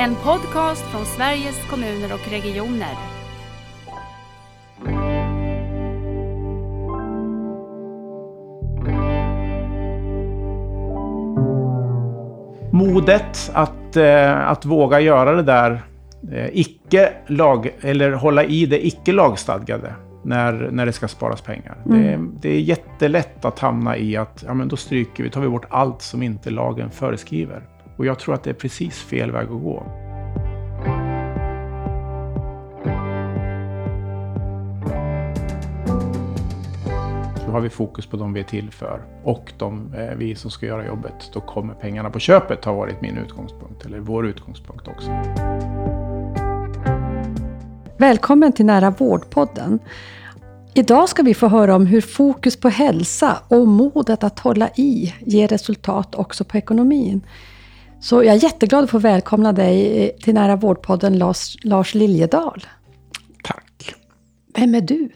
En podcast från Sveriges kommuner och regioner. Modet att, eh, att våga göra det där eh, icke lag, eller hålla i det icke lagstadgade när, när det ska sparas pengar. Mm. Det, det är jättelätt att hamna i att ja, men då stryker vi, tar vi bort allt som inte lagen föreskriver. Och jag tror att det är precis fel väg att gå. Då har vi fokus på de vi är till för och de eh, vi som ska göra jobbet. Då kommer pengarna på köpet har varit min utgångspunkt, eller vår utgångspunkt också. Välkommen till Nära vårdpodden. Idag ska vi få höra om hur fokus på hälsa och modet att hålla i ger resultat också på ekonomin. Så jag är jätteglad att få välkomna dig eh, till Nära vårdpodden Lars, Lars Liljedahl. Tack. Vem är du?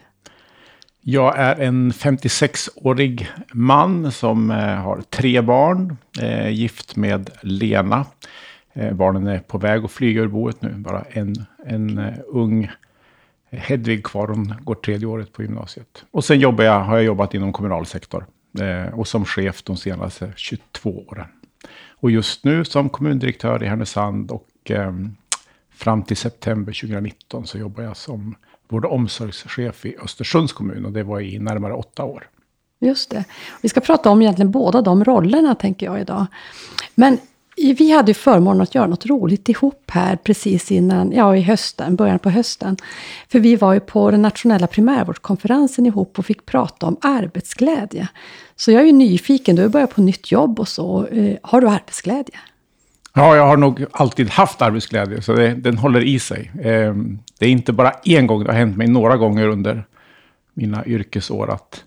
Jag är en 56-årig man som eh, har tre barn, eh, gift med Lena. Barnen är på väg att flyga ur boet nu, bara en, en ung Hedvig kvar, hon går tredje året på gymnasiet. Och sen jobbar jag, har jag jobbat inom kommunal sektor och som chef de senaste 22 åren. Och just nu som kommundirektör i Härnösand och eh, fram till september 2019 så jobbar jag som vård och omsorgschef i Östersunds kommun och det var i närmare åtta år. Just det. Vi ska prata om egentligen båda de rollerna tänker jag idag. Men vi hade ju förmånen att göra något roligt ihop här precis innan, ja i hösten, början på hösten. För vi var ju på den nationella primärvårdskonferensen ihop och fick prata om arbetsglädje. Så jag är ju nyfiken, du har börjat på nytt jobb och så. Eh, Har du arbetsglädje? Ja, jag har nog alltid haft arbetsglädje, så det, den håller i sig. Eh, det är inte bara en gång, det har hänt mig några gånger under mina yrkesår att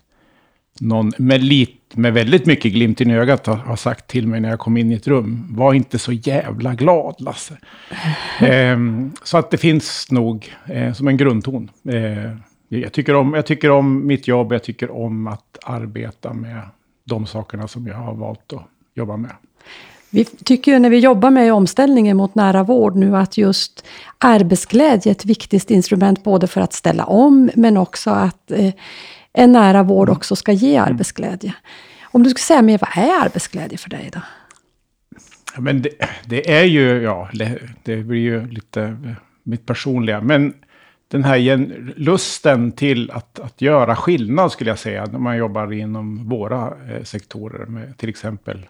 någon med, lite med väldigt mycket glimt i ögat har, har sagt till mig när jag kom in i ett rum, var inte så jävla glad Lasse. eh, så att det finns nog eh, som en grundton. Eh, jag, tycker om, jag tycker om mitt jobb, jag tycker om att arbeta med de sakerna som jag har valt att jobba med. Vi tycker ju när vi jobbar med omställningen mot nära vård nu att just arbetsglädje är ett viktigt instrument både för att ställa om men också att eh, en nära vård också ska ge arbetsglädje. Om du skulle säga mer, vad är arbetsglädje för dig då? Ja, Men det, det är ju, ja, det, blir ju lite mitt personliga. Men den här lusten till att, att göra skillnad skulle jag säga. När man jobbar inom våra eh, sektorer. Med till exempel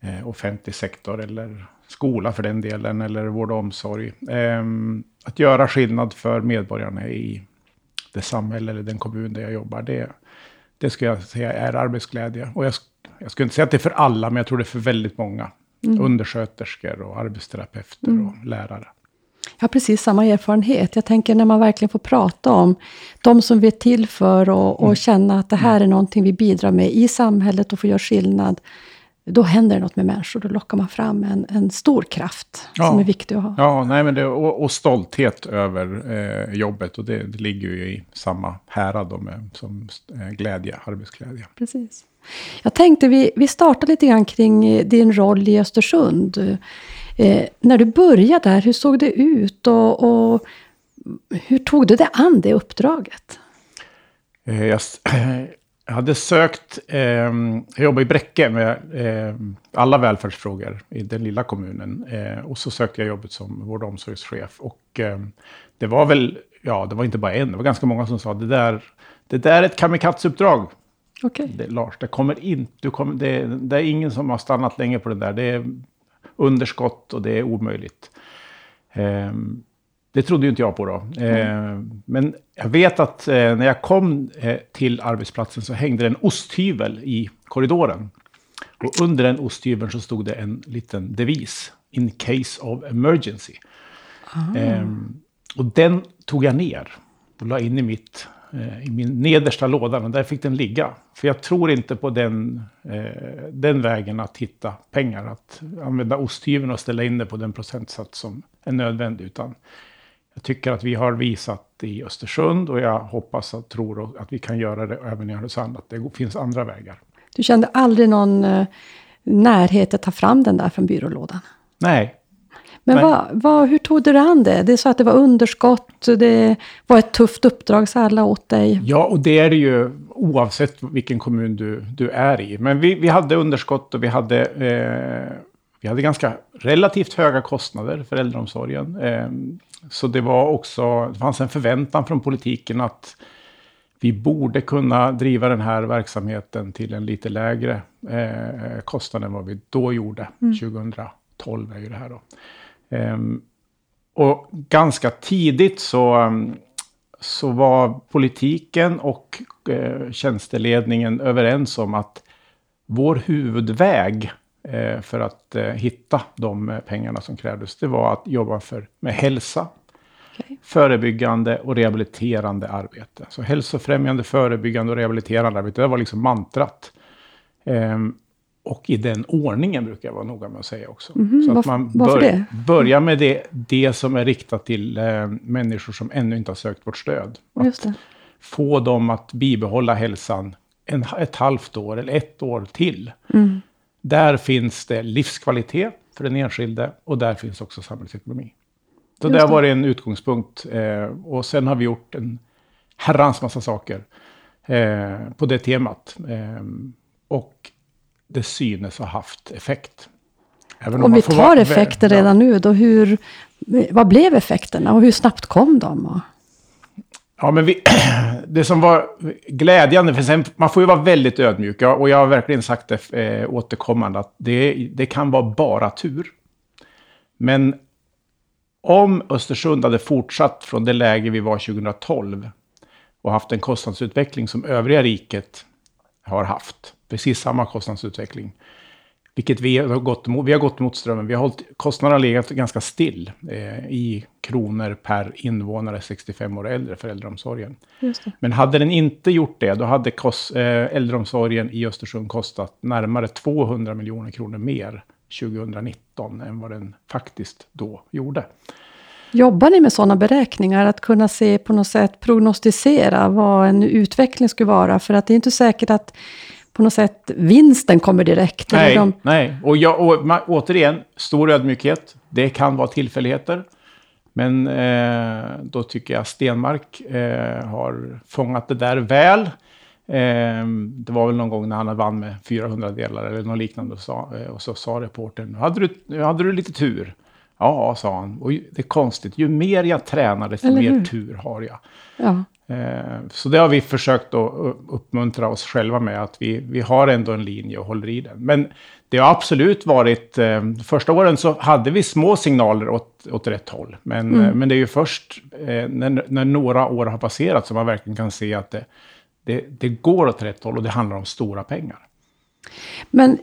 eh, offentlig sektor eller skola för den delen. Eller vård och omsorg. Ehm, att göra skillnad för medborgarna i det samhälle eller den kommun där jag jobbar. Det, det skulle jag säga är arbetsglädje. Och jag, jag skulle inte säga att det är för alla, men jag tror det är för väldigt många. Undersköterskor och arbetsterapeuter och lärare. Jag har precis samma erfarenhet. Jag tänker när man verkligen får prata om de som vi är till för och, och känna att det här är någonting vi bidrar med i samhället och får göra skillnad. Då händer det något med människor. Då lockar man fram en, en stor kraft Ja. som är viktig att ha. Ja, nej, men det, och, och stolthet över eh, jobbet. Och det, det ligger ju i samma härad med, som eh, glädje, arbetsglädje. Precis. Jag tänkte vi, vi startar lite grann kring eh, din roll i Östersund. Eh, när du började där, hur såg det ut och, och hur tog du dig an det uppdraget? Eh, jag, jag hade sökt, eh, jag jobbar i Bräcke med eh, alla välfärdsfrågor i den lilla kommunen. Eh, och så sökte jag jobbet som vård och omsorgschef. Och eh, det var väl, ja det var inte bara en, det var ganska många som sa det där, det där är ett kamikazeuppdrag. Okej. Det, Lars, det kommer inte, du kommer, det, det är ingen som har stannat länge på det där. Det är underskott och det är omöjligt. Ehm, det trodde ju inte jag på då. Ehm, men jag vet att eh, när jag kom eh, till arbetsplatsen så hängde det en osthyvel i korridoren. Och under den osthyveln så stod det en liten devis. In case of emergency. Ehm, och den tog jag ner och la in i, mitt, eh, i min nedersta låda. Och där fick den ligga. För jag tror inte på den, eh, den vägen att hitta pengar. Att använda osthyveln och ställa in det på den procentsats som är nödvändig. Utan jag tycker att vi har visat i Östersund och jag hoppas och tror att vi kan göra det även i Härnösand. Att det finns andra vägar. Du kände aldrig någon eh, närhet att ta fram den där från byrålådan? Nej, Men Nej. vad, vad, hur tog du dig an det? Det är så att det var underskott, det var ett tufft uppdrag så alla åt dig. Ja, och det är det ju oavsett vilken kommun du, du är i. Men vi, vi hade underskott och vi hade, eh, vi hade ganska relativt höga kostnader för äldreomsorgen. Så det var också, det fanns en förväntan från politiken att vi borde kunna driva den här verksamheten till en lite lägre eh, kostnad än vad vi då gjorde. 2012 är ju det här då. Ehm, och ganska tidigt så, så var politiken och eh, tjänsteledningen överens om att vår huvudväg för att eh, hitta de eh, pengarna som krävdes, det var att jobba för, med hälsa, Okej. förebyggande och rehabiliterande arbete. Så hälsofrämjande, förebyggande och rehabiliterande arbete, det var liksom mantrat. Ehm, och i den ordningen brukar jag vara noga med att säga också. Mhm, så att man varför det? börjar med det, det som är riktat till eh, människor som ännu inte har sökt vårt stöd. Att få dem att bibehålla hälsan en, ett halvt år eller ett år till. Mm. Där finns det livskvalitet för den enskilde och där finns också samhällsekonomi. Så det har varit en utgångspunkt. Eh, och sen har vi gjort en herrans massa saker eh, på det temat. Eh, och det synes ha haft effekt. Även Om vi man får tar vara effekter ja. redan nu, då hur, vad blev effekterna och hur snabbt kom de? Ja, men vi, det som var glädjande, för sen, man får ju vara väldigt ödmjuk, och jag har verkligen sagt det eh, återkommande, att det, det kan vara bara tur. Men om Östersund hade fortsatt från det läge vi var 2012 och haft en kostnadsutveckling som övriga riket har haft, precis samma kostnadsutveckling, vilket vi har gått emot, vi har gått emot strömmen. Vi har hållit, kostnaderna har legat ganska still eh, i kronor per invånare 65 år och äldre för äldreomsorgen. Men hade den inte gjort det, då hade kost, eh, äldreomsorgen i Östersund kostat närmare 200 miljoner kronor mer 2019 än vad den faktiskt då gjorde. Jobbar ni med sådana beräkningar? Att kunna se på något sätt, prognostisera vad en utveckling skulle vara? För att det är inte säkert att på något sätt vinsten kommer direkt. Nej, de- nej. Och, jag, och återigen, stor ödmjukhet. Det kan vara tillfälligheter. Men eh, då tycker jag Stenmark eh, har fångat det där väl. Eh, det var väl någon gång när han vann med 400 delar eller något liknande. Och, sa, eh, och så sa reportern, hade du, nu hade du lite tur. Ja, sa han. Och det är konstigt, ju mer jag tränar, desto mer tur har jag. Ja, Så det har vi försökt att uh, uppmuntra oss själva med, att vi, vi har ändå en linje och håller i den. Men det har absolut varit, eh, första åren så hade vi små signaler åt, åt rätt håll. Men, eh, men det är ju först eh, när, när några år har passerat som man verkligen kan se att det, det, det går åt rätt håll och det handlar om stora pengar. Men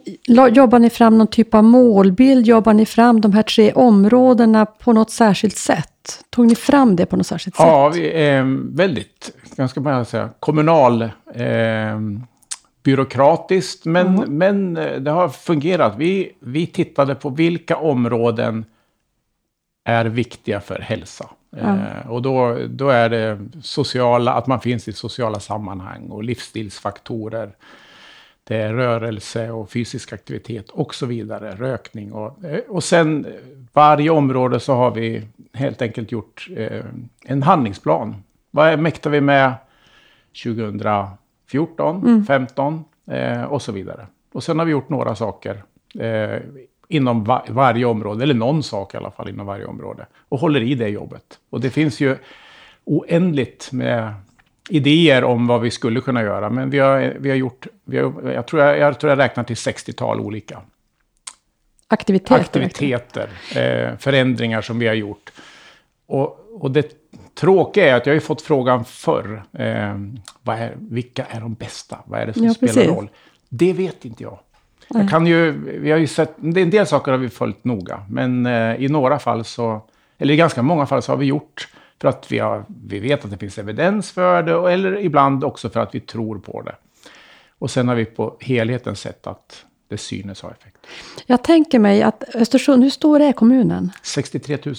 jobbar ni fram någon typ av målbild? Jobbar ni fram de här tre områdena på något särskilt sätt? Tog ni fram det på något särskilt Ja, sätt? vi är väldigt, ganska man säga, kommunal eh, byråkratiskt, men, men eh, det har fungerat. Vi, vi tittade på vilka områden är viktiga för hälsa. Eh, och då, då är det sociala, att man finns i sociala sammanhang och livsstilsfaktorer. Det är rörelse och fysisk aktivitet och så vidare. Rökning och, eh, och sen eh, varje område så har vi helt enkelt gjort eh, en handlingsplan. Vad mäktar vi med 2014, 15 eh, och så vidare. Och sen har vi gjort några saker eh, inom va varje område, eller någon sak i alla fall inom varje område. Och håller i det jobbet. Och det finns ju oändligt med idéer om vad vi skulle kunna göra. Men vi har, vi har gjort, vi har, jag, tror jag, jag tror jag räknar till 60-tal olika Aktiviteter? aktiviteter, eh, förändringar som vi har gjort. Och, och det tråkiga är att jag har ju fått frågan förr. Eh, vad är, vilka är de bästa? Vad är det som Ja, spelar precis. roll? Det vet inte jag. Jag kan ju, vi har ju sett, en del saker har vi följt noga. Men eh, i några fall så, eller i ganska många fall så har vi gjort för att vi, har, vi vet att det finns evidens för det. och- Eller ibland också för att vi tror på det. Och sen har vi på helheten sett att det synes ha effekt. Jag tänker mig att Östersund, hur stor är kommunen? 63 000.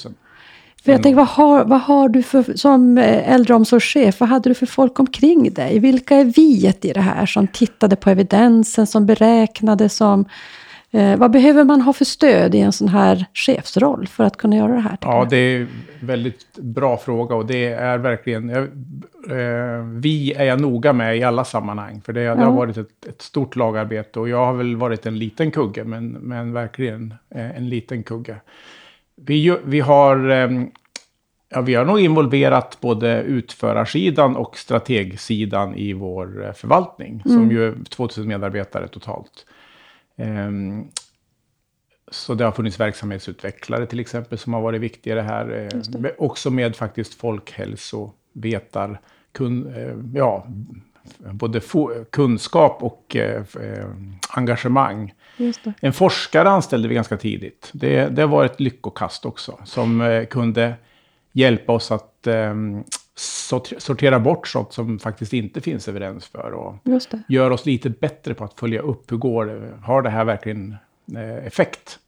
För jag tänker, vad har, vad har du för, som eh, äldreomsorgschef, vad hade du för folk omkring dig? Vilka är viet i det här som tittade på evidensen, som beräknade, som Eh, vad behöver man ha för stöd i en sån här chefsroll för att kunna göra det här? Ja, det är en väldigt bra fråga och det är verkligen... Jag, eh, vi är jag noga med i alla sammanhang. För det, ja. det har varit ett, ett, stort lagarbete och jag har väl varit en liten kugge, men, men verkligen eh, en liten kugge. Vi, vi har... Eh, Ja, vi har nog involverat både utförarsidan och strategsidan i vår eh, förvaltning. Mm. Som ju är 2000 medarbetare totalt. Um, så det har funnits verksamhetsutvecklare till exempel som har varit viktiga i det här. Det. Också med faktiskt folkhälsovetar, kun, eh, ja, både kunskap och eh, eh, engagemang. En forskare anställde vi ganska tidigt. Det, det var ett lyckokast också, som eh, kunde hjälpa oss att eh, sortera bort sånt som faktiskt inte finns evidens för. Och göra oss lite bättre på att följa upp hur går det, har det här verkligen eh, effekt?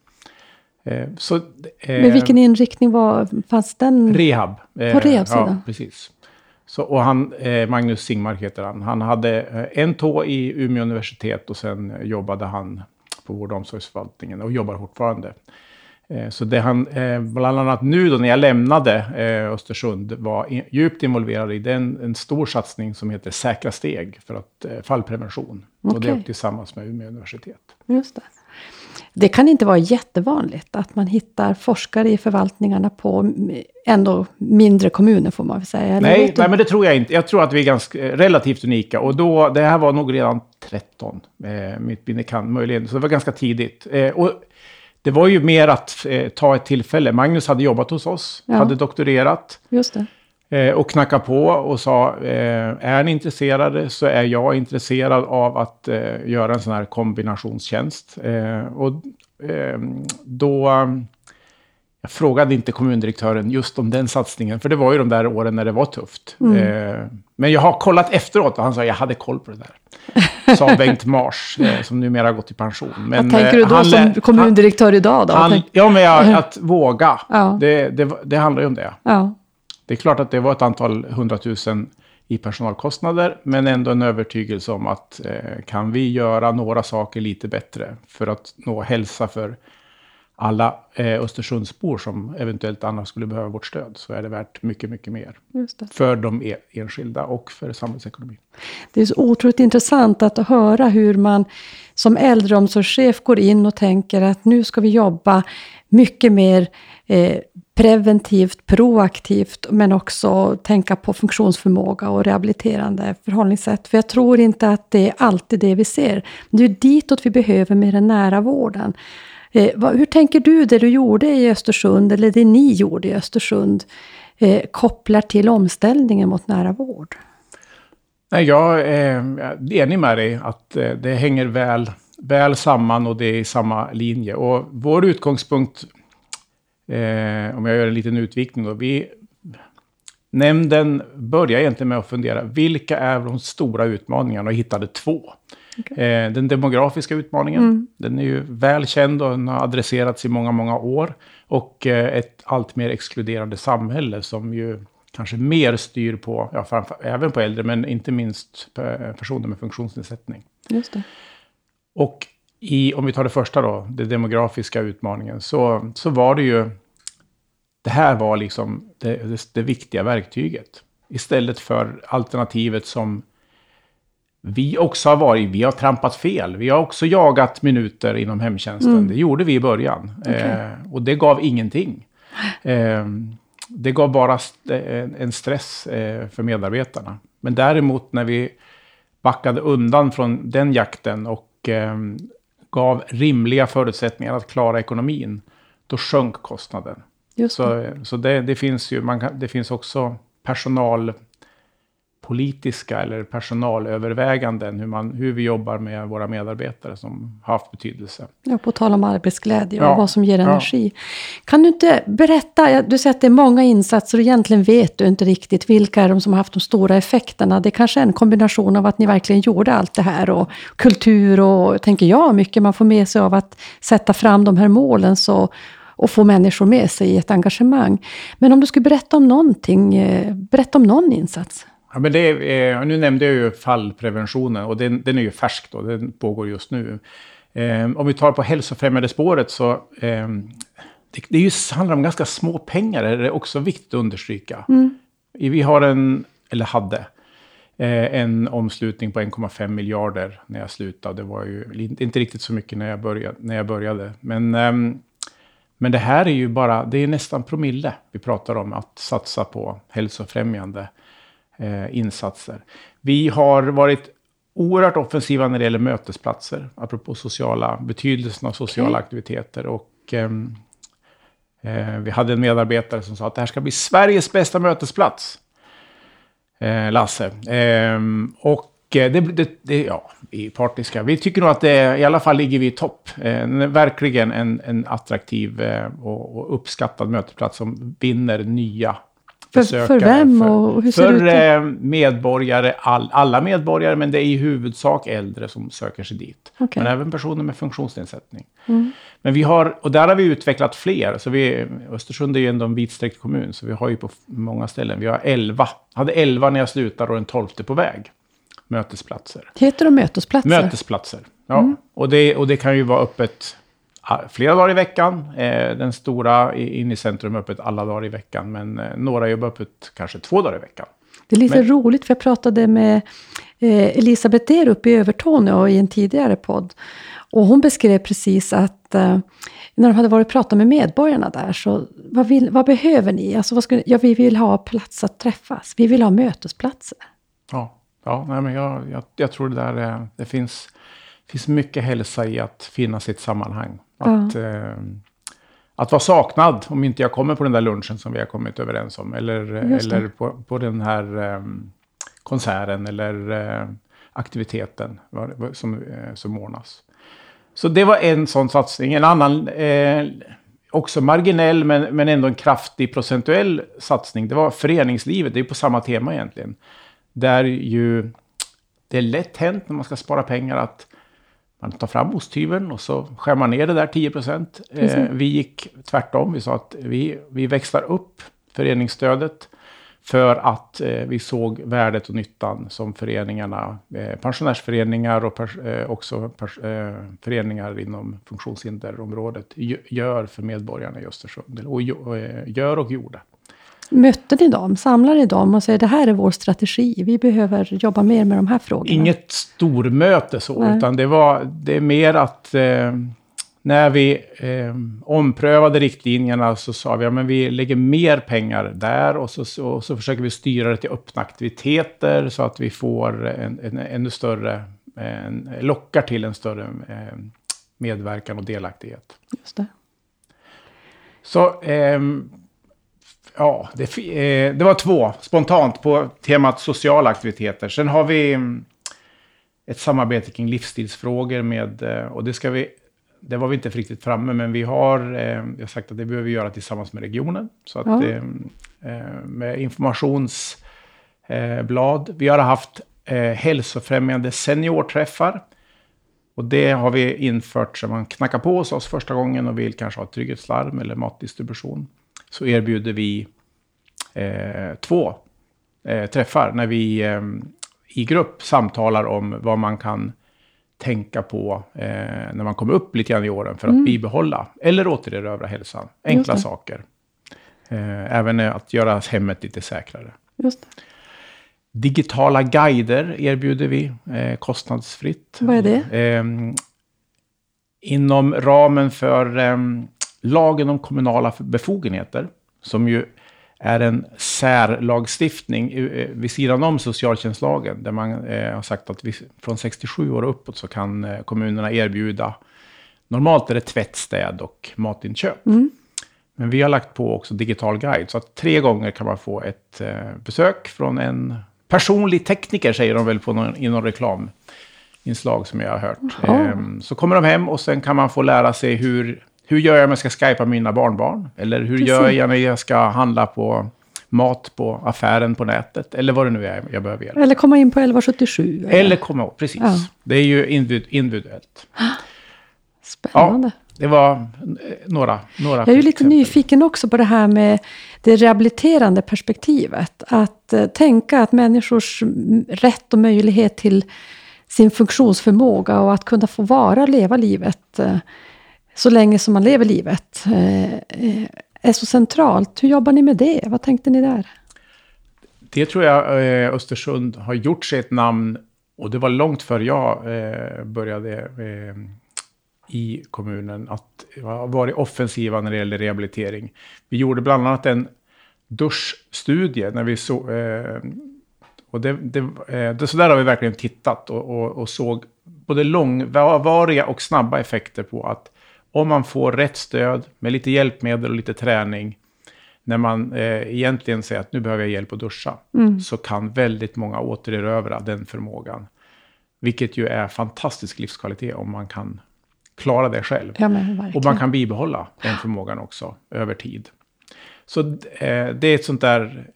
Eh, så, eh, Men vilken inriktning var, fanns den? Rehab. På rehabsidan? Ja, precis. Så, och han, Magnus Singmark heter han. Han hade en tå i Umeå universitet och sen jobbade han på vård och omsorgsförvaltningen och jobbar fortfarande. Eh, så det han, eh, bland annat nu då när jag lämnade eh, Östersund, var djupt involverad i den, en stor satsning som heter Säkra steg för att, fallprevention. Okay. Och det tillsammans med Umeå universitet. Just det. Det kan inte vara jättevanligt att man hittar forskare i förvaltningarna på ändå mindre kommuner får man väl säga. Nej, nej, men det tror jag inte. Jag tror att vi är ganska relativt unika. Och då, det här var nog redan 13, eh, mitt minne kan möjligen. Så det var ganska tidigt. Eh, och det var ju mer att eh, ta ett tillfälle. Magnus hade jobbat hos oss, ja. hade doktorerat. Just det. Eh, och knackade på och sa, eh, är ni intresserade så är jag intresserad av att eh, göra en sån här kombinationstjänst. Eh, och eh, då jag frågade inte kommundirektören just om den satsningen, för det var ju de där åren när det var tufft. Mm. Eh, men jag har kollat efteråt och han sa jag hade koll på det där. Sa Bengt Mars, eh, som numera har gått i pension. Men, Vad tänker du då han, som kommundirektör han, idag? Då? Han, ja, men jag, att våga. Ja. Det, det, det, handlar ju om det. Ja. Det är klart att det var ett antal hundratusen i personalkostnader, men ändå en övertygelse om att eh, kan vi göra några saker lite bättre för att nå hälsa för alla eh, Östersundsbor som eventuellt annars skulle behöva vårt stöd så är det värt mycket, mycket mer. För de e enskilda och för samhällsekonomin. Det är så otroligt intressant att höra hur man som äldreomsorgschef går in och tänker att nu ska vi jobba mycket mer eh, preventivt, proaktivt, men också tänka på funktionsförmåga och rehabiliterande förhållningssätt. För jag tror inte att det är alltid det vi ser. Det är ditåt vi behöver med den nära vården. Eh, vad, hur tänker du det du gjorde i Östersund, eller det ni gjorde i Östersund, eh, kopplar till omställningen mot nära vård? Nej, jag eh, är enig med dig att eh, det hänger väl, väl samman och det är i samma linje. Och vår utgångspunkt, eh, om jag gör en liten utvikning då, vi, nämnden började egentligen med att fundera, vilka är de stora utmaningarna? Och hittade två. Okay. Eh, den demografiska utmaningen, mm. den är ju väl känd och den har adresserats i många, många år. Och eh, ett allt mer exkluderande samhälle som ju kanske mer styr på, ja, framför, även på äldre, men inte minst personer med funktionsnedsättning. Just det. Och i, om vi tar det första då, den demografiska utmaningen, så, så var det ju, det här var liksom det, det, det viktiga verktyget. Istället för alternativet som vi också har varit, vi har trampat fel. Vi har också jagat minuter inom hemtjänsten. Mm. Det gjorde vi i början. Okay. Eh, och det gav ingenting. Eh, det gav bara st en stress eh, för medarbetarna. Men däremot när vi backade undan från den jakten och ehm, gav rimliga förutsättningar att klara ekonomin, då sjönk kostnaden. Just så så det, det, finns ju, man kan, det finns också personal politiska eller personalöverväganden, hur, man, hur vi jobbar med våra medarbetare som har haft betydelse. Ja, på tal om arbetsglädje och ja, vad som ger energi. Ja. Kan du inte berätta, du säger att det är många insatser och egentligen vet du inte riktigt vilka är de som har haft de stora effekterna. Det är kanske är en kombination av att ni verkligen gjorde allt det här och kultur och, tänker jag, mycket man får med sig av att sätta fram de här målen så och få människor med sig i ett engagemang. Men om du skulle berätta om någonting, eh, berätta om någon insats. Ja, men det är, nu nämnde jag ju fallpreventionen och den, den är ju färsk då, den pågår just nu. Eh, om vi tar på hälsofrämjande spåret så eh, det, det är ju, handlar om ganska små pengar, är det också viktigt att understryka. Mm. Vi har en, eller hade, eh, en omslutning på 1,5 miljarder när jag slutade. Det var ju inte riktigt så mycket när jag började. När jag började. Men, ehm, men det här är ju bara, det är nästan promille vi pratar om att satsa på hälsofrämjande eh, insatser. Vi har varit oerhört offensiva när det gäller mötesplatser, apropå sociala, betydelsen av sociala Okej. aktiviteter. Och, ehm, eh, vi hade en medarbetare som sa att det här ska bli Sveriges bästa mötesplats. Eh, Lasse. Ehm, och eh, det, det, det, ja, vi är partiska. Vi tycker nog att det, i alla fall ligger vi i topp. Eh, verkligen en, en attraktiv eh, och, och uppskattad mötesplats som vinner nya besökare. för vem och hur ser för det ut? då? eh, medborgare, all, alla medborgare, men det är i huvudsak äldre som söker sig dit. Okej. Men även personer med funktionsnedsättning. Mm. Men vi har, och där har vi utvecklat fler. Så vi, Östersund är ju ändå en vidsträckt kommun, så vi har ju på många ställen. Vi har elva. hade elva när jag slutade och den tolfte på väg. Mötesplatser. Heter de mötesplatser? Mötesplatser. Ja. Och, det, och det kan ju vara öppet flera dagar i veckan. Eh, den stora i- inne i centrum är öppet alla dagar i veckan. Men eh, några jobbar öppet kanske två dagar i veckan. Det är lite Men- roligt, för jag pratade med eh, Elisabeth Der uppe i Övertorneå i en tidigare podd. Och hon beskrev precis att eh, när de hade varit och pratat med medborgarna där, så vad, vill, vad behöver ni? Alltså, vad skulle, ja, vi vill ha plats att träffas. Vi vill ha mötesplatser. Ja, ja nej, men jag, jag, jag tror det där är, det finns, finns mycket hälsa i att finna sitt sammanhang. Att, eh, att vara saknad om inte jag kommer på den där lunchen som vi har kommit överens om. Eller, eller på, på den här eh, konserten eller eh, aktiviteten vad- som, eh, som ordnas. Så det var en sån satsning. En annan, eh, också marginell men, men ändå en kraftig procentuell satsning. Det var föreningslivet, det är på samma tema egentligen. Där ju det är lätt hänt när man ska spara pengar att man tar fram osthyveln och så skär man ner det där 10 procent. Eh, vi gick tvärtom. Vi sa att vi, vi växlar upp föreningsstödet för att eh, vi såg värdet och nyttan som föreningarna, eh, pensionärsföreningar och pers, eh, också pers, eh, föreningar inom funktionshinderområdet gö- gör för medborgarna i Östersund. Och eh, gör och gjorde. Mötte ni dem? Samlar ni dem och säger det här är vår strategi. Vi behöver jobba mer med de här frågorna. Inget stormöte så, Nej. utan det var det är mer att eh, när vi eh, omprövade riktlinjerna så sa vi att ja, vi lägger mer pengar där och så, så, och så försöker vi styra det till öppna aktiviteter så att vi får en, en ännu större, en, lockar till en större eh, medverkan och delaktighet. Just det. Så ehm, ja, det, eh, det var två spontant på temat sociala aktiviteter. Sen har vi mm, ett samarbete kring livsstilsfrågor med, eh, och det ska vi, det var vi inte riktigt framme, men vi har, eh, jag har sagt att det behöver vi göra tillsammans med regionen. Så att, Ja. eh, eh, med informationsblad. Eh, blad. vi har haft eh, hälsofrämjande seniorträffar. Och det har vi infört så man knackar på hos oss första gången och vill kanske ha trygghetslarm eller matdistribution. Så erbjuder vi eh, två eh, träffar när vi eh, i grupp samtalar om vad man kan tänka på eh, när man kommer upp lite grann i åren för att bibehålla eller återerövra hälsan. Enkla saker. Eh, även att göra hemmet lite säkrare. Digitala guider erbjuder vi eh, kostnadsfritt. Vad är det? Inom ramen för lagen om kommunala befogenheter, som ju är en särlagstiftning eh, vid sidan om socialtjänstlagen, där man eh, har sagt att vi, från 67 år och uppåt så kan eh, kommunerna erbjuda, normalt är det tvättstäd och matinköp. Men vi har lagt på också digital guide, så att tre gånger kan man få ett eh, besök från en personlig tekniker, säger de väl på någon, i någon reklaminslag som jag har hört. Ehm, så kommer de hem och sen kan man få lära sig hur, hur gör jag om jag ska skypa mina barnbarn? Eller hur gör Precis. jag när jag ska handla på mat på affären på nätet? Eller vad det nu är jag behöver hjälp. Eller komma in på 1177. Eller komma ihåg, precis. Ja. Det är ju individ, individuellt. Spännande. Det var eh, några, några Jag är ju lite exempel. nyfiken också på det här med det rehabiliterande perspektivet. Att eh, tänka att människors rätt och möjlighet till, sin funktionsförmåga och att kunna få vara och leva livet eh, så länge som man lever livet eh, eh, är så centralt. Hur jobbar ni med det? Vad tänkte ni där? Det tror jag eh, Östersund har gjort sig ett namn och det var långt före jag började i kommunen att vara offensiva när det gäller rehabilitering. Vi gjorde bland annat en duschstudie när vi såg... och det, det, det, så där har vi verkligen tittat och, och, och såg både långvariga och snabba effekter på att om man får rätt stöd med lite hjälpmedel och lite träning när man eh, egentligen säger att nu behöver jag hjälp att duscha, mm. så kan väldigt många återerövra den förmågan. Vilket ju är fantastisk livskvalitet om man kan klara det själv. Ja, och man kan bibehålla den förmågan också över tid. Så eh, det är ett sånt där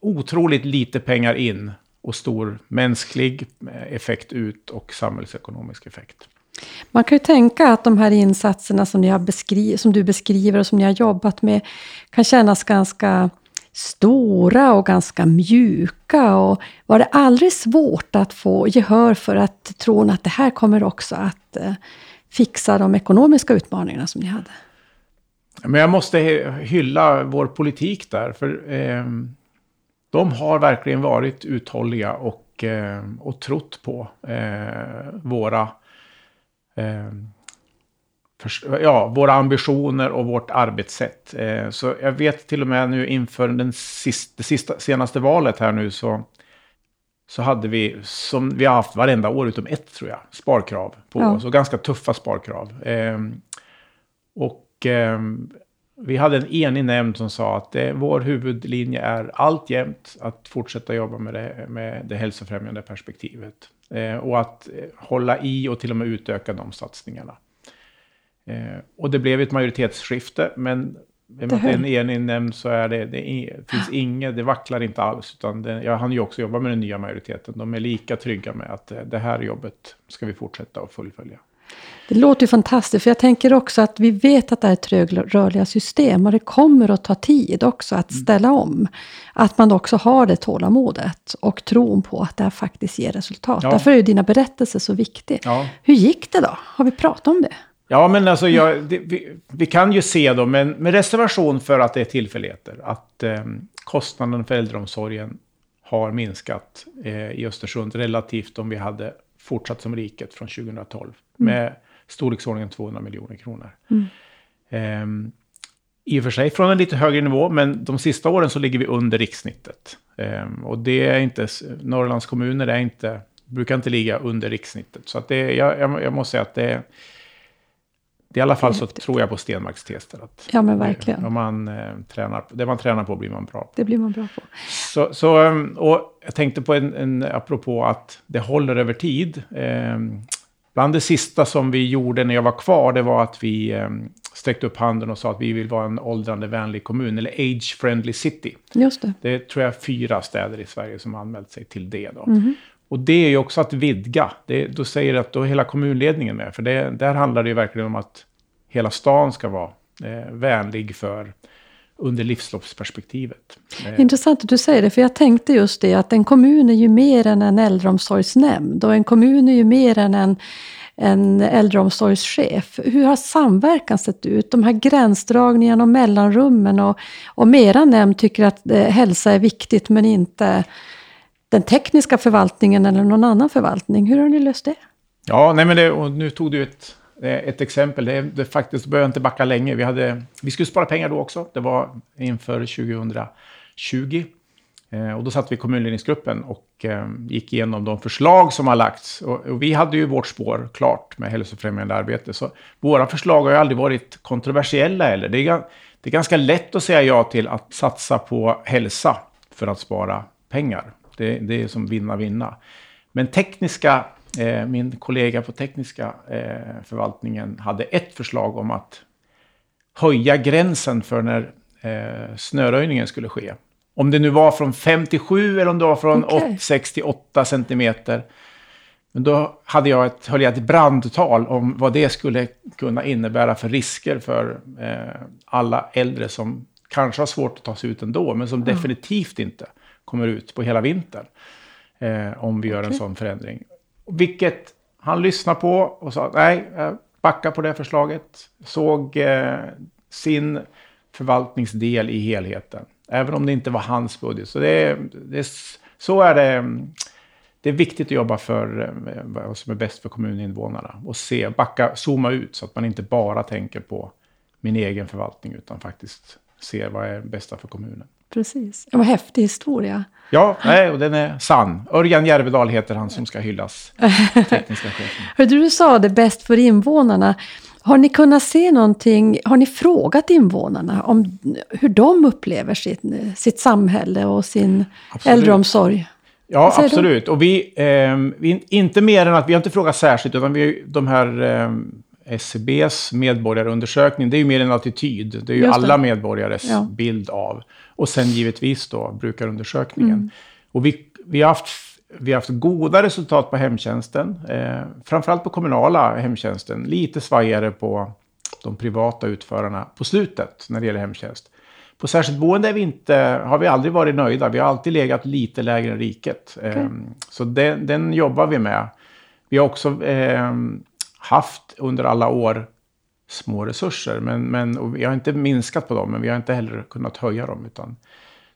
otroligt lite pengar in och stor mänsklig eh, effekt ut och samhällsekonomisk effekt. Man kan ju tänka att de här insatserna som, ni har beskri som du beskriver och som ni har jobbat med kan kännas ganska stora och ganska mjuka. Och var det aldrig svårt att få gehör för att tron att det här kommer också att eh, fixa de ekonomiska utmaningarna som ni hade? Men jag måste hylla vår politik där. För eh, de har verkligen varit uthålliga och, eh, och trott på eh, våra för, ja, våra ambitioner och vårt arbetssätt. Eh, så jag vet till och med nu inför den sista, det sista, senaste valet här nu så, så hade vi, som vi har haft varenda år utom ett tror jag, sparkrav på ja. oss. Och ganska tuffa sparkrav. Eh, och eh, vi hade en enig nämnd som sa att det, vår huvudlinje är alltjämt att fortsätta jobba med det, med det hälsofrämjande perspektivet. Eh, och att eh, hålla i och till och med utöka de satsningarna. Eh, och det blev ett majoritetsskifte, men i och med att det är en enig nämnd så är det, det finns inget, det vacklar inte alls. Utan det, jag hann ju också jobba med den nya majoriteten. De är lika trygga med att det här jobbet ska vi fortsätta att fullfölja. Det låter ju fantastiskt, för jag tänker också att vi vet att det är trögrörliga system och det kommer att ta tid också att mm. ställa om. Att man också har det tålamodet och tron på att det här faktiskt ger resultat. Ja. Därför är ju dina berättelser så viktiga. Ja. Hur gick det då? Har vi pratat om det? Ja, men alltså jag, det, vi, vi, kan ju se då, men med reservation för att det är tillfälligheter, att eh, kostnaden för äldreomsorgen har minskat eh, i Östersund relativt om vi hade fortsatt som riket från 2012. Mm. Med storleksordningen 200 miljoner kronor. Mm. Eh, I och för sig från en lite högre nivå, men de sista åren så ligger vi under rikssnittet. Eh, och det är inte, Norrlands kommuner är inte, brukar inte ligga under rikssnittet. Så att det, jag, jag, jag måste säga att det är i alla fall så tror jag på Stenmarks tester. Att ja, men verkligen. Om man, eh, tränar, det man tränar på blir man bra på. Det blir man bra på. Så, så, ehm, och jag tänkte på en, en, apropå att det håller över tid. Bland det sista som vi gjorde när jag var kvar, det var att vi eh, sträckte upp handen och sa att vi vill vara en åldrande vänlig kommun, eller age friendly city. Just det. Det är, tror jag, fyra städer i Sverige som har anmält sig till det. Då. Mm. Och det är ju också att vidga. Det, då säger det att då är hela kommunledningen med. För det, där handlar det ju verkligen om att hela stan ska vara eh, vänlig för under livsloppsperspektivet. Eh, Intressant att du säger det, för jag tänkte just det att en kommun är ju mer än en äldreomsorgsnämnd och en kommun är ju mer än en, en äldreomsorgschef. Hur har samverkan sett ut? De här gränsdragningarna och mellanrummen och om era nämnd tycker att eh, hälsa är viktigt men inte den tekniska förvaltningen eller någon annan förvaltning. Hur har ni löst det? Ja, nej men det, och nu tog du ett, ett exempel. Det, det faktiskt behöver inte backa länge. Vi, hade, vi skulle spara pengar då också. Det var inför 2020. Eh, och då satt vi i kommunledningsgruppen och eh, gick igenom de förslag som har lagts. Och, och, vi hade ju vårt spår klart med hälsofrämjande arbete. Så våra förslag har ju aldrig varit kontroversiella heller. Det är, det är ganska lätt att säga ja till att satsa på hälsa för att spara pengar. Det, det är som vinna-vinna. Men tekniska, min kollega på tekniska eh, förvaltningen hade ett förslag om att höja gränsen för när eh, snöröjningen skulle ske. Om det nu var från 57 eller om det var från okay. 68 centimeter. Men då hade jag ett, höll jag ett brandtal om vad det skulle kunna innebära för risker för eh, alla äldre som kanske har svårt att ta sig ut ändå, men som mm. definitivt inte kommer ut på hela vintern. Eh, om vi gör okay. en sån förändring. Vilket han lyssnade på och sa nej, jag backar på det förslaget. Såg eh, sin förvaltningsdel i helheten. Även om det inte var hans budget. Så, det, det, så är det. Det är viktigt att jobba för eh, vad som är bäst för kommuninvånarna. Och se, backa, zooma ut så att man inte bara tänker på min egen förvaltning utan faktiskt ser vad är bästa för kommunen. Precis. Det var häftig historia. Ja, nej, och den är sann. Örjan Järvedal heter han som ska hyllas. Tekniska chefen. Hörde du sa det bäst för invånarna. Har ni kunnat se någonting, har ni frågat invånarna om hur de upplever sitt, sitt samhälle och sin absolut. äldreomsorg? Ja, absolut. Du? Och vi, eh, vi, inte mer än att vi har inte frågat särskilt, utan vi, de här eh, SCBs medborgarundersökning, det är ju mer en attityd. Det är ju alla medborgares ja. bild av. Och sen givetvis då brukarundersökningen. Mm. Och vi, vi, har haft, vi har haft goda resultat på hemtjänsten. Eh, framförallt på kommunala hemtjänsten. Lite svajigare på de privata utförarna på slutet när det gäller hemtjänst. På särskilt boende vi inte, har vi aldrig varit nöjda. Vi har alltid legat lite lägre än riket. Okay. Eh, så den, den, jobbar vi med. Vi har också eh, haft under alla år små resurser. Men, men vi har inte minskat på dem, men vi har inte heller kunnat höja dem. Utan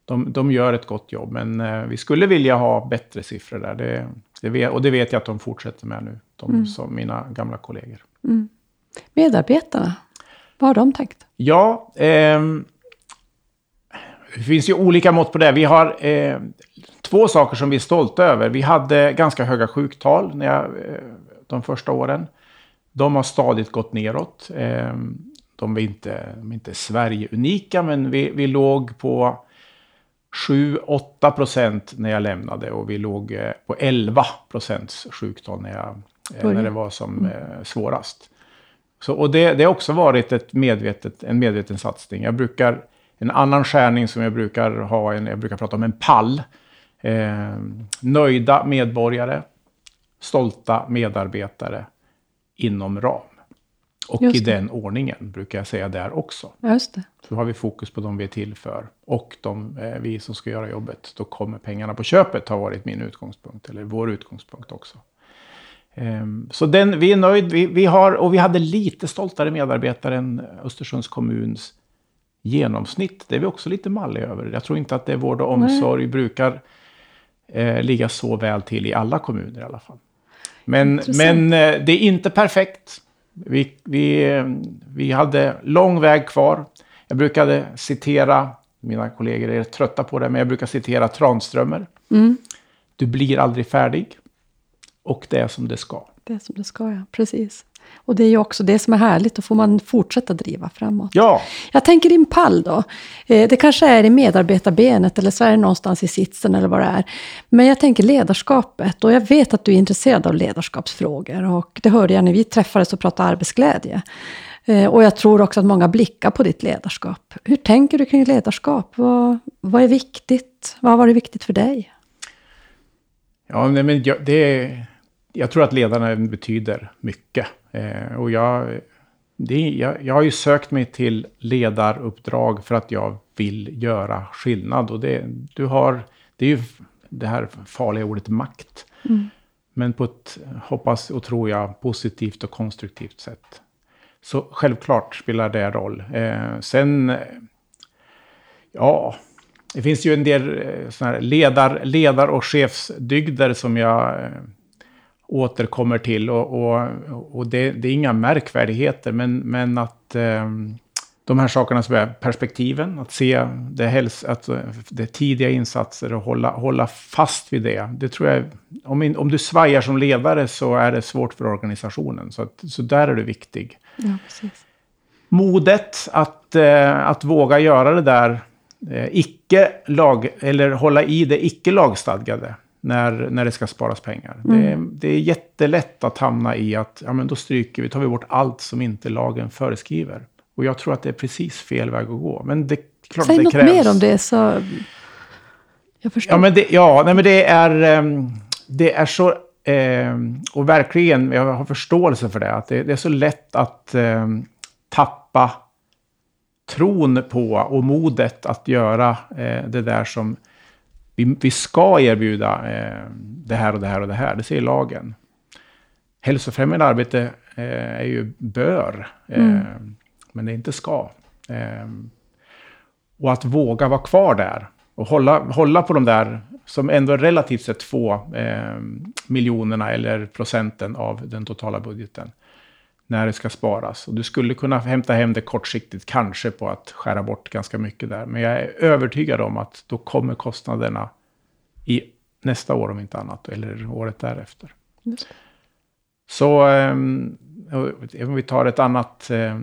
de, de gör ett gott jobb, men eh, vi skulle vilja ha bättre siffror där. Det, det vet, och det vet jag att de fortsätter med nu, de, mm. som mina gamla kollegor. Mm. Medarbetarna, vad har de tänkt? Ja, eh, det finns ju olika mått på det. Vi har eh, två saker som vi är stolta över. Vi hade ganska höga sjuktal när jag, eh, de första åren. De har stadigt gått neråt. Ehm, de är inte, de är inte Sverige-unika, men vi, vi låg på 7-8 procent när jag lämnade och vi låg eh, på 11 procents sjuktal när, jag, eh, när det var som mm. Eh, svårast. Så, och det, det har också varit ett medvetet, en medveten satsning. Jag brukar, en annan skärning som jag brukar ha, en, jag brukar prata om en pall. Eh, nöjda medborgare, stolta medarbetare inom ram. Och i den ordningen brukar jag säga där också. Just det. Så har vi fokus på de vi är till för. Och de, eh, vi som ska göra jobbet. Då kommer pengarna på köpet har varit min utgångspunkt. Eller vår utgångspunkt också. Um, så den, vi är nöjd. Vi, vi, har, och vi hade lite stoltare medarbetare än Östersunds kommuns genomsnitt. Det är vi också lite malliga över. Jag tror inte att det vård och omsorg Nej. brukar eh, ligga så väl till i alla kommuner i alla fall. Men, men eh, det är inte perfekt. Vi, vi, vi hade lång väg kvar. Jag brukade citera, mina kollegor är trötta på det, men jag brukar citera Tranströmer. Mm. Du blir aldrig färdig. Och det är som det ska. Det är som det ska, ja. Precis. Och det är ju också det som är härligt, då får man fortsätta driva framåt. Ja. Jag tänker din pall då. Eh, det kanske är i medarbetarbenet eller så är det någonstans i sitsen eller vad det är. Men jag tänker ledarskapet och jag vet att du är intresserad av ledarskapsfrågor. Och det hörde jag när vi träffades och pratade arbetsglädje. Eh, och jag tror också att många blickar på ditt ledarskap. Hur tänker du kring ledarskap? Vad, vad är viktigt? Vad har varit viktigt för dig? Ja, men det, jag tror att ledarna betyder mycket. Eh, och jag, det, jag, jag har ju sökt mig till ledaruppdrag för att jag vill göra skillnad. Och det, du har, det är ju det här farliga ordet makt. Mm. Men på ett, hoppas och tror jag, positivt och konstruktivt sätt. Så självklart spelar det roll. Eh, sen, ja, det finns ju en del eh, såna här ledar, ledar och chefsdygder som jag eh, återkommer till. Och, och, och det, det, är inga märkvärdigheter, men, men att eh, de här sakerna som är perspektiven, att se det, häls, att det är tidiga insatser och hålla, hålla fast vid det. Det tror jag, om, in, om du svajar som ledare så är det svårt för organisationen. Så, att, så där är du viktig. Ja, precis. Modet att, eh, att våga göra det där eh, icke lag, eller hålla i det icke lagstadgade när, när det ska sparas pengar. Mm. Det, det, är jättelätt att hamna i att ja, men då stryker vi, tar vi bort allt som inte lagen föreskriver. Och jag tror att det är precis fel väg att gå. Men det, klart Säg det något krävs. mer om det så jag förstår. Ja, men det, ja, nej, men det är, ehm, det är så... Ehm, och verkligen, jag har förståelse för det. Att det, det är så lätt att ehm, tappa tron på och modet att göra eh, det där som vi, vi ska erbjuda eh, det här och det här och det här. Det säger lagen. hälsofrämjande arbete eh, är ju bör, eh, men det är inte ska. Eh, och att våga vara kvar där och hålla, hålla på de där, som ändå är relativt sett få eh, miljonerna eller procenten av den totala budgeten när det ska sparas. Och du skulle kunna hämta hem det kortsiktigt, kanske på att skära bort ganska mycket där. Men jag är övertygad om att då kommer kostnaderna i nästa år om inte annat, eller året därefter. Just. Så eh, om vi tar ett annat eh,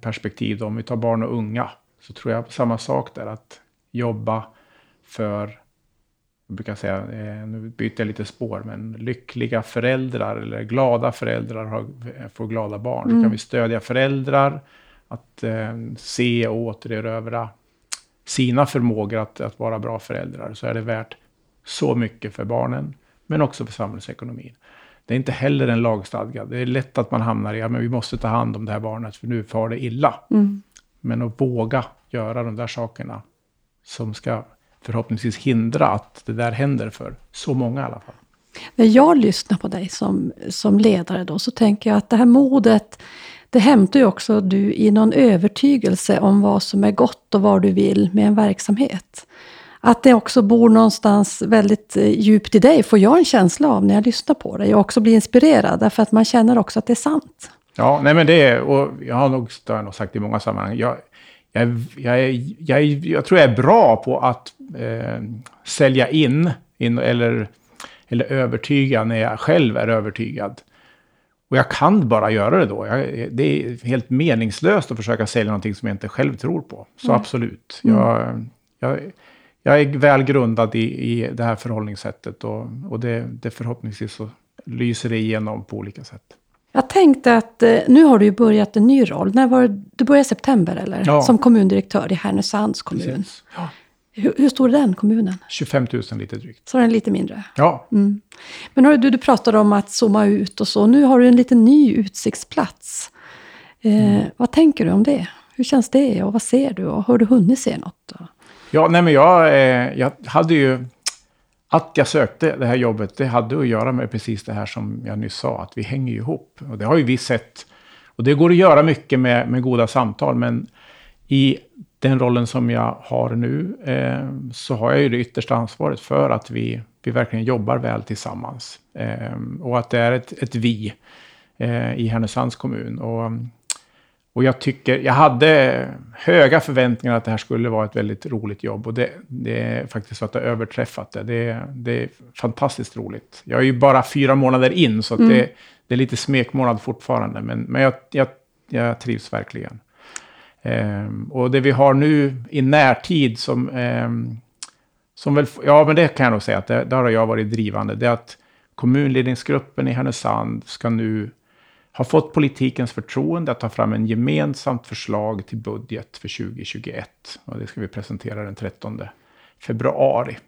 perspektiv, om vi tar barn och unga, så tror jag på samma sak där, att jobba för jag brukar säga, eh, nu byter jag lite spår, men lyckliga föräldrar eller glada föräldrar har, får glada barn. Mm. Då kan vi stödja föräldrar att eh, se och återerövra sina förmågor att, att vara bra föräldrar. Så är det värt så mycket för barnen, men också för samhällsekonomin. Det är inte heller en lagstadgad. Det är lätt att man hamnar i, ja men vi måste ta hand om det här barnet, för nu far det illa. Mm. Men att våga göra de där sakerna som ska förhoppningsvis hindra att det där händer för så många i alla fall. När jag lyssnar på dig som, som ledare då, så tänker jag att det här modet, det hämtar ju också du i någon övertygelse om vad som är gott och vad du vill med en verksamhet. Att det också bor någonstans väldigt eh, djupt i dig, får jag en känsla av när jag lyssnar på dig. Och också blir inspirerad, därför att man känner också att det är sant. Ja, nej men det är, och jag har nog, det har jag nog sagt i många sammanhang, jag, jag, jag, jag, jag, tror jag är bra på att eh, sälja in, in, eller, eller övertyga när jag själv är övertygad. Och jag kan bara göra det då. Jag, det är helt meningslöst att försöka sälja någonting som jag inte själv tror på. Så mm. absolut. Jag, jag, jag är väl grundad i, i det här förhållningssättet och, och det, det förhoppningsvis så lyser det igenom på olika sätt. Jag tänkte att eh, nu har du ju börjat en ny roll. När var det, du började i september eller? Ja. Som kommundirektör i Härnösands kommun. Ja. Hur, hur, stor är den kommunen? 25 000 lite drygt. Så den är lite mindre? Ja. Mm. Men du, du pratade om att zooma ut och så. Nu har du en liten ny utsiktsplats. Eh, mm. Vad tänker du om det? Hur känns det och vad ser du? Och har du hunnit se något? Ja, nej men jag, eh, jag hade ju att jag sökte det här jobbet, det hade att göra med precis det här som jag nyss sa, att vi hänger ihop. Och det har ju vi sett. Och det går att göra mycket med, med goda samtal, men i den rollen som jag har nu, eh, så har jag ju det yttersta ansvaret för att vi, vi verkligen jobbar väl tillsammans. Eh, och att det är ett, ett vi eh, i Härnösands kommun. Och och jag tycker, jag hade höga förväntningar att det här skulle vara ett väldigt roligt jobb. Och det, det är faktiskt så att det har överträffat det. det. Det är fantastiskt roligt. Jag är ju bara fyra månader in, så mm. det, det, är lite smekmånad fortfarande. Men, men jag, jag, jag trivs verkligen. Um, och det vi har nu i närtid som, um, som väl, ja men det kan jag nog säga att det, där har jag varit drivande. Det är att kommunledningsgruppen i Härnösand ska nu har fått politikens förtroende att ta fram en gemensamt förslag till budget för 2021. Och det ska vi presentera den 13 februari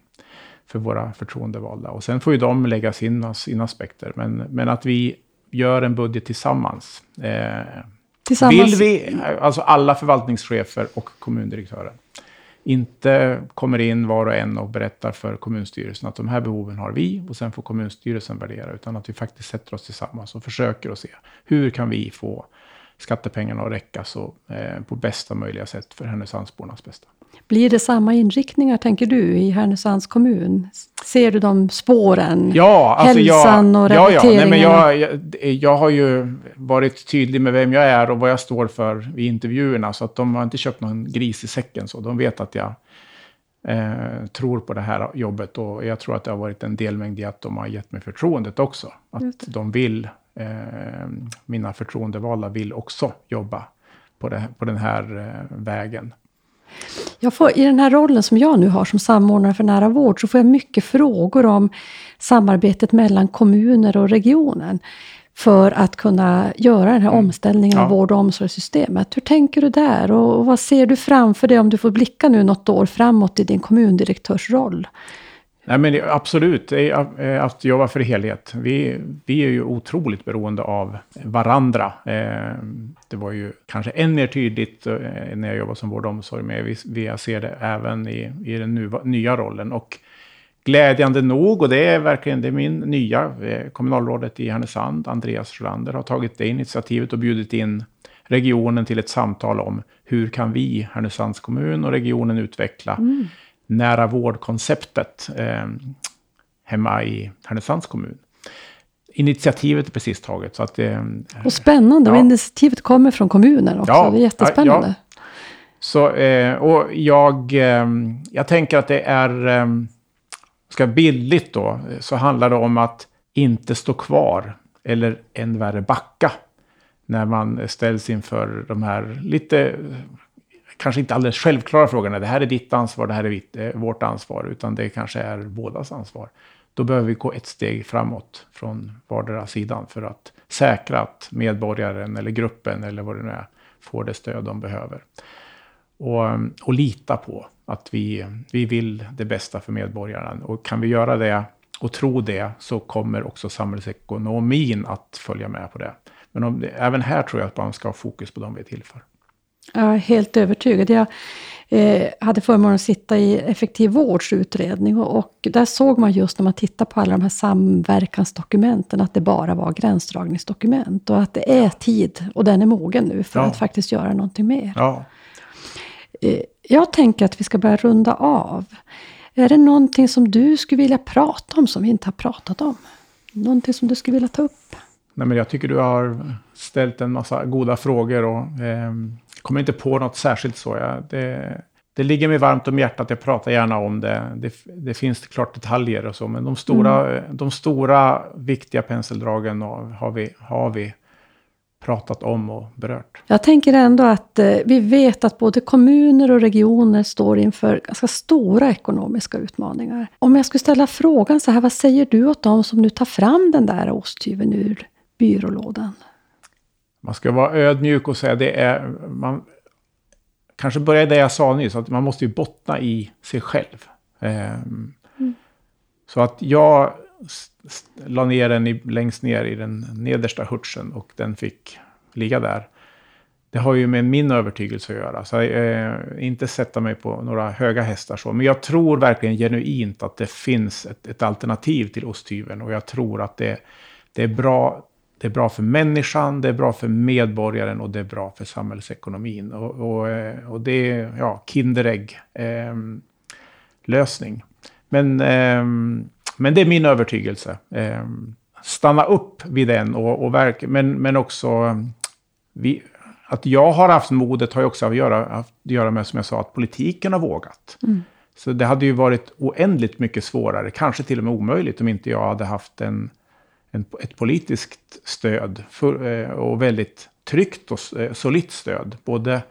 för våra förtroendevalda. Och sen får ju de lägga sina, sina aspekter. Men, men att vi gör en budget tillsammans. Eh, tillsammans. Vill vi, alltså alla förvaltningschefer och kommundirektören inte kommer in var och en och berättar för kommunstyrelsen att de här behoven har vi och sen får kommunstyrelsen värdera, utan att vi faktiskt sätter oss tillsammans och försöker att se hur kan vi få skattepengarna att räcka så, eh, på bästa möjliga sätt för Härnösandsbornas bästa. Blir det samma inriktningar, tänker du, i Härnösands kommun? Ser du de spåren? Ja, alltså Hälsan jag, och rehabiliteringen? Ja, ja. Nej, men jag, jag, jag, har ju varit tydlig med vem jag är och vad jag står för i intervjuerna. Så att de har inte köpt någon gris i säcken. Så de vet att jag eh, tror på det här jobbet. Och jag tror att det har varit en delmängd i att de har gett mig förtroendet också. Att de vill, eh, mina förtroendevalda vill också jobba på, det, på den här eh, vägen. Jag får, I den här rollen som jag nu har som samordnare för nära vård så får jag mycket frågor om samarbetet mellan kommuner och regionen för att kunna göra den här mm. omställningen av vård och omsorgssystemet. Hur tänker du där och vad ser du framför dig om du får blicka nu något år framåt i din kommundirektörsroll? Nej, men absolut, eh, att jobba för helhet. Vi, vi är ju otroligt beroende av varandra. Eh, det var ju kanske än mer tydligt eh, när jag jobbade som vård och omsorg, men jag ser det även i, i den nya rollen. Och glädjande nog, och det är verkligen det är min nya kommunalrådet i Härnösand, Andreas Sjölander, har tagit det initiativet och bjudit in regionen till ett samtal om hur kan vi, Härnösands kommun och regionen, utveckla mm nära vårdkonceptet eh, hemma i Härnösands kommun. Initiativet är precis taget. Så att, eh, och spännande, ja. och initiativet kommer från kommunen också. Ja, det är jättespännande. Ja. Så, eh, och jag, eh, jag tänker att det är, eh, ska billigt då, så handlar det om att inte stå kvar, eller än värre backa, när man ställs inför de här lite, kanske inte alldeles självklara frågorna. Det här är ditt ansvar, det här är vitt, eh, vårt ansvar, utan det kanske är bådas ansvar. Då behöver vi gå ett steg framåt från vardera sidan för att säkra att medborgaren eller gruppen eller vad det nu är får det stöd de behöver. Och, eh, och lita på att vi, vi vill det bästa för medborgaren. Och kan vi göra det och tro det så kommer också samhällsekonomin att följa med på det. Men om, även här tror jag att man ska ha fokus på de vi är till för. Jag är helt övertygad. Jag eh, hade förmånen att sitta i Effektiv vårds utredning och, och, där såg man just när man tittar på alla de här samverkansdokumenten att det bara var gränsdragningsdokument och att det är tid och den är mogen nu för ja. att faktiskt göra någonting mer. Ja. Eh, jag tänker att vi ska börja runda av. Är det någonting som du skulle vilja prata om som vi inte har pratat om? Någonting som du skulle vilja ta upp? Nej, men jag tycker du har ställt en massa goda frågor och eh, kommer inte på något särskilt så. Jag, det, det ligger mig varmt om hjärtat, jag pratar gärna om det. Det, det finns klart detaljer och så, men de stora, mm. de stora viktiga penseldragen har vi, har vi pratat om och berört. Jag tänker ändå att eh, vi vet att både kommuner och regioner står inför ganska stora ekonomiska utmaningar. Om jag skulle ställa frågan så här, vad säger du åt dem som nu tar fram den där osthyveln ur byrålådan? Man ska vara ödmjuk och säga det är... Man, kanske börja det jag sa nyss, att man måste ju bottna i sig själv. Um, mm. Så att jag la ner den i, längst ner i den nedersta hurtsen och den fick ligga där. Det har ju med min övertygelse att göra. Så jag eh, inte sätta mig på några höga hästar så. Men jag tror verkligen genuint att det finns ett, ett alternativ till osthyveln. Och jag tror att det, det, är bra, det är bra för människan, det är bra för medborgaren och det är bra för samhällsekonomin. Och, och, eh, och det är ja, Kinderägg eh, lösning. Men eh, men det är min övertygelse. Eh, stanna upp vid den och, och verka, men, men också ehm, vi, att jag har haft modet har ju också att göra, att göra med, som jag sa, att politiken har vågat. Mm. Så det hade ju varit oändligt mycket svårare, kanske till och med omöjligt, om inte jag hade haft en, en ett politiskt stöd för, eh, och väldigt tryggt och eh, solitt stöd. Både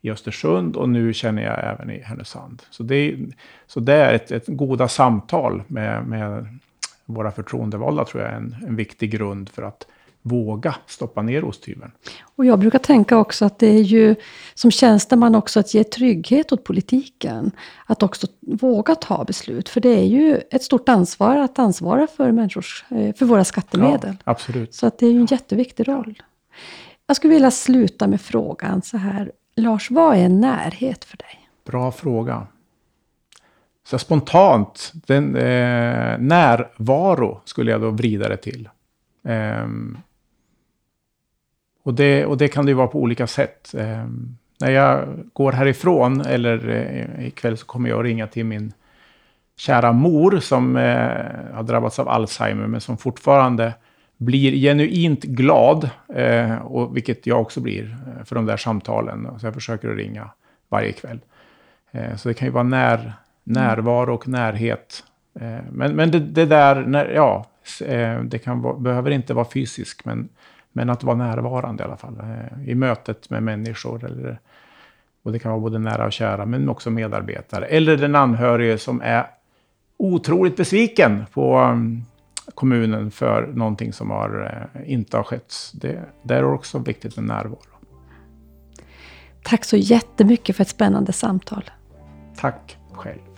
i Östersund och nu känner jag även i Härnösand. Så det, så det är ett, ett goda samtal med, med våra förtroendevalda tror jag är en, en viktig grund för att våga stoppa ner osthyveln. Och jag brukar tänka också att det är ju som tjänsteman också att ge trygghet åt politiken. Att också våga ta beslut. För det är ju ett stort ansvar att ansvara för, människors, eh, för våra skattemedel. Ja, absolut. Så att det är ju en jätteviktig roll. Jag skulle vilja sluta med frågan så här. Lars, vad är närhet för dig? Bra fråga. Så spontant, den, eh, närvaro skulle jag då vrida det till. Eh, och, det, och det kan det ju vara på olika sätt. Eh, när jag går härifrån, eller eh, ikväll så kommer jag att ringa till min kära mor som eh, har drabbats av Alzheimer, men som fortfarande blir genuint glad, eh, och vilket jag också blir, eh, för de där samtalen. Så jag försöker att ringa varje kväll. Eh, så det kan ju vara när, närvaro och närhet. Eh, men men det, det, där, när, ja, eh, det kan vara, behöver inte vara fysiskt, men, men att vara närvarande i alla fall. Eh, I mötet med människor. Eller, och det kan vara både nära och kära, men också medarbetare. Eller den anhörige som är otroligt besviken på um, kommunen för någonting som har, eh, inte har skett. Det, det är också viktigt med närvaro. Tack så jättemycket för ett spännande samtal. Tack själv.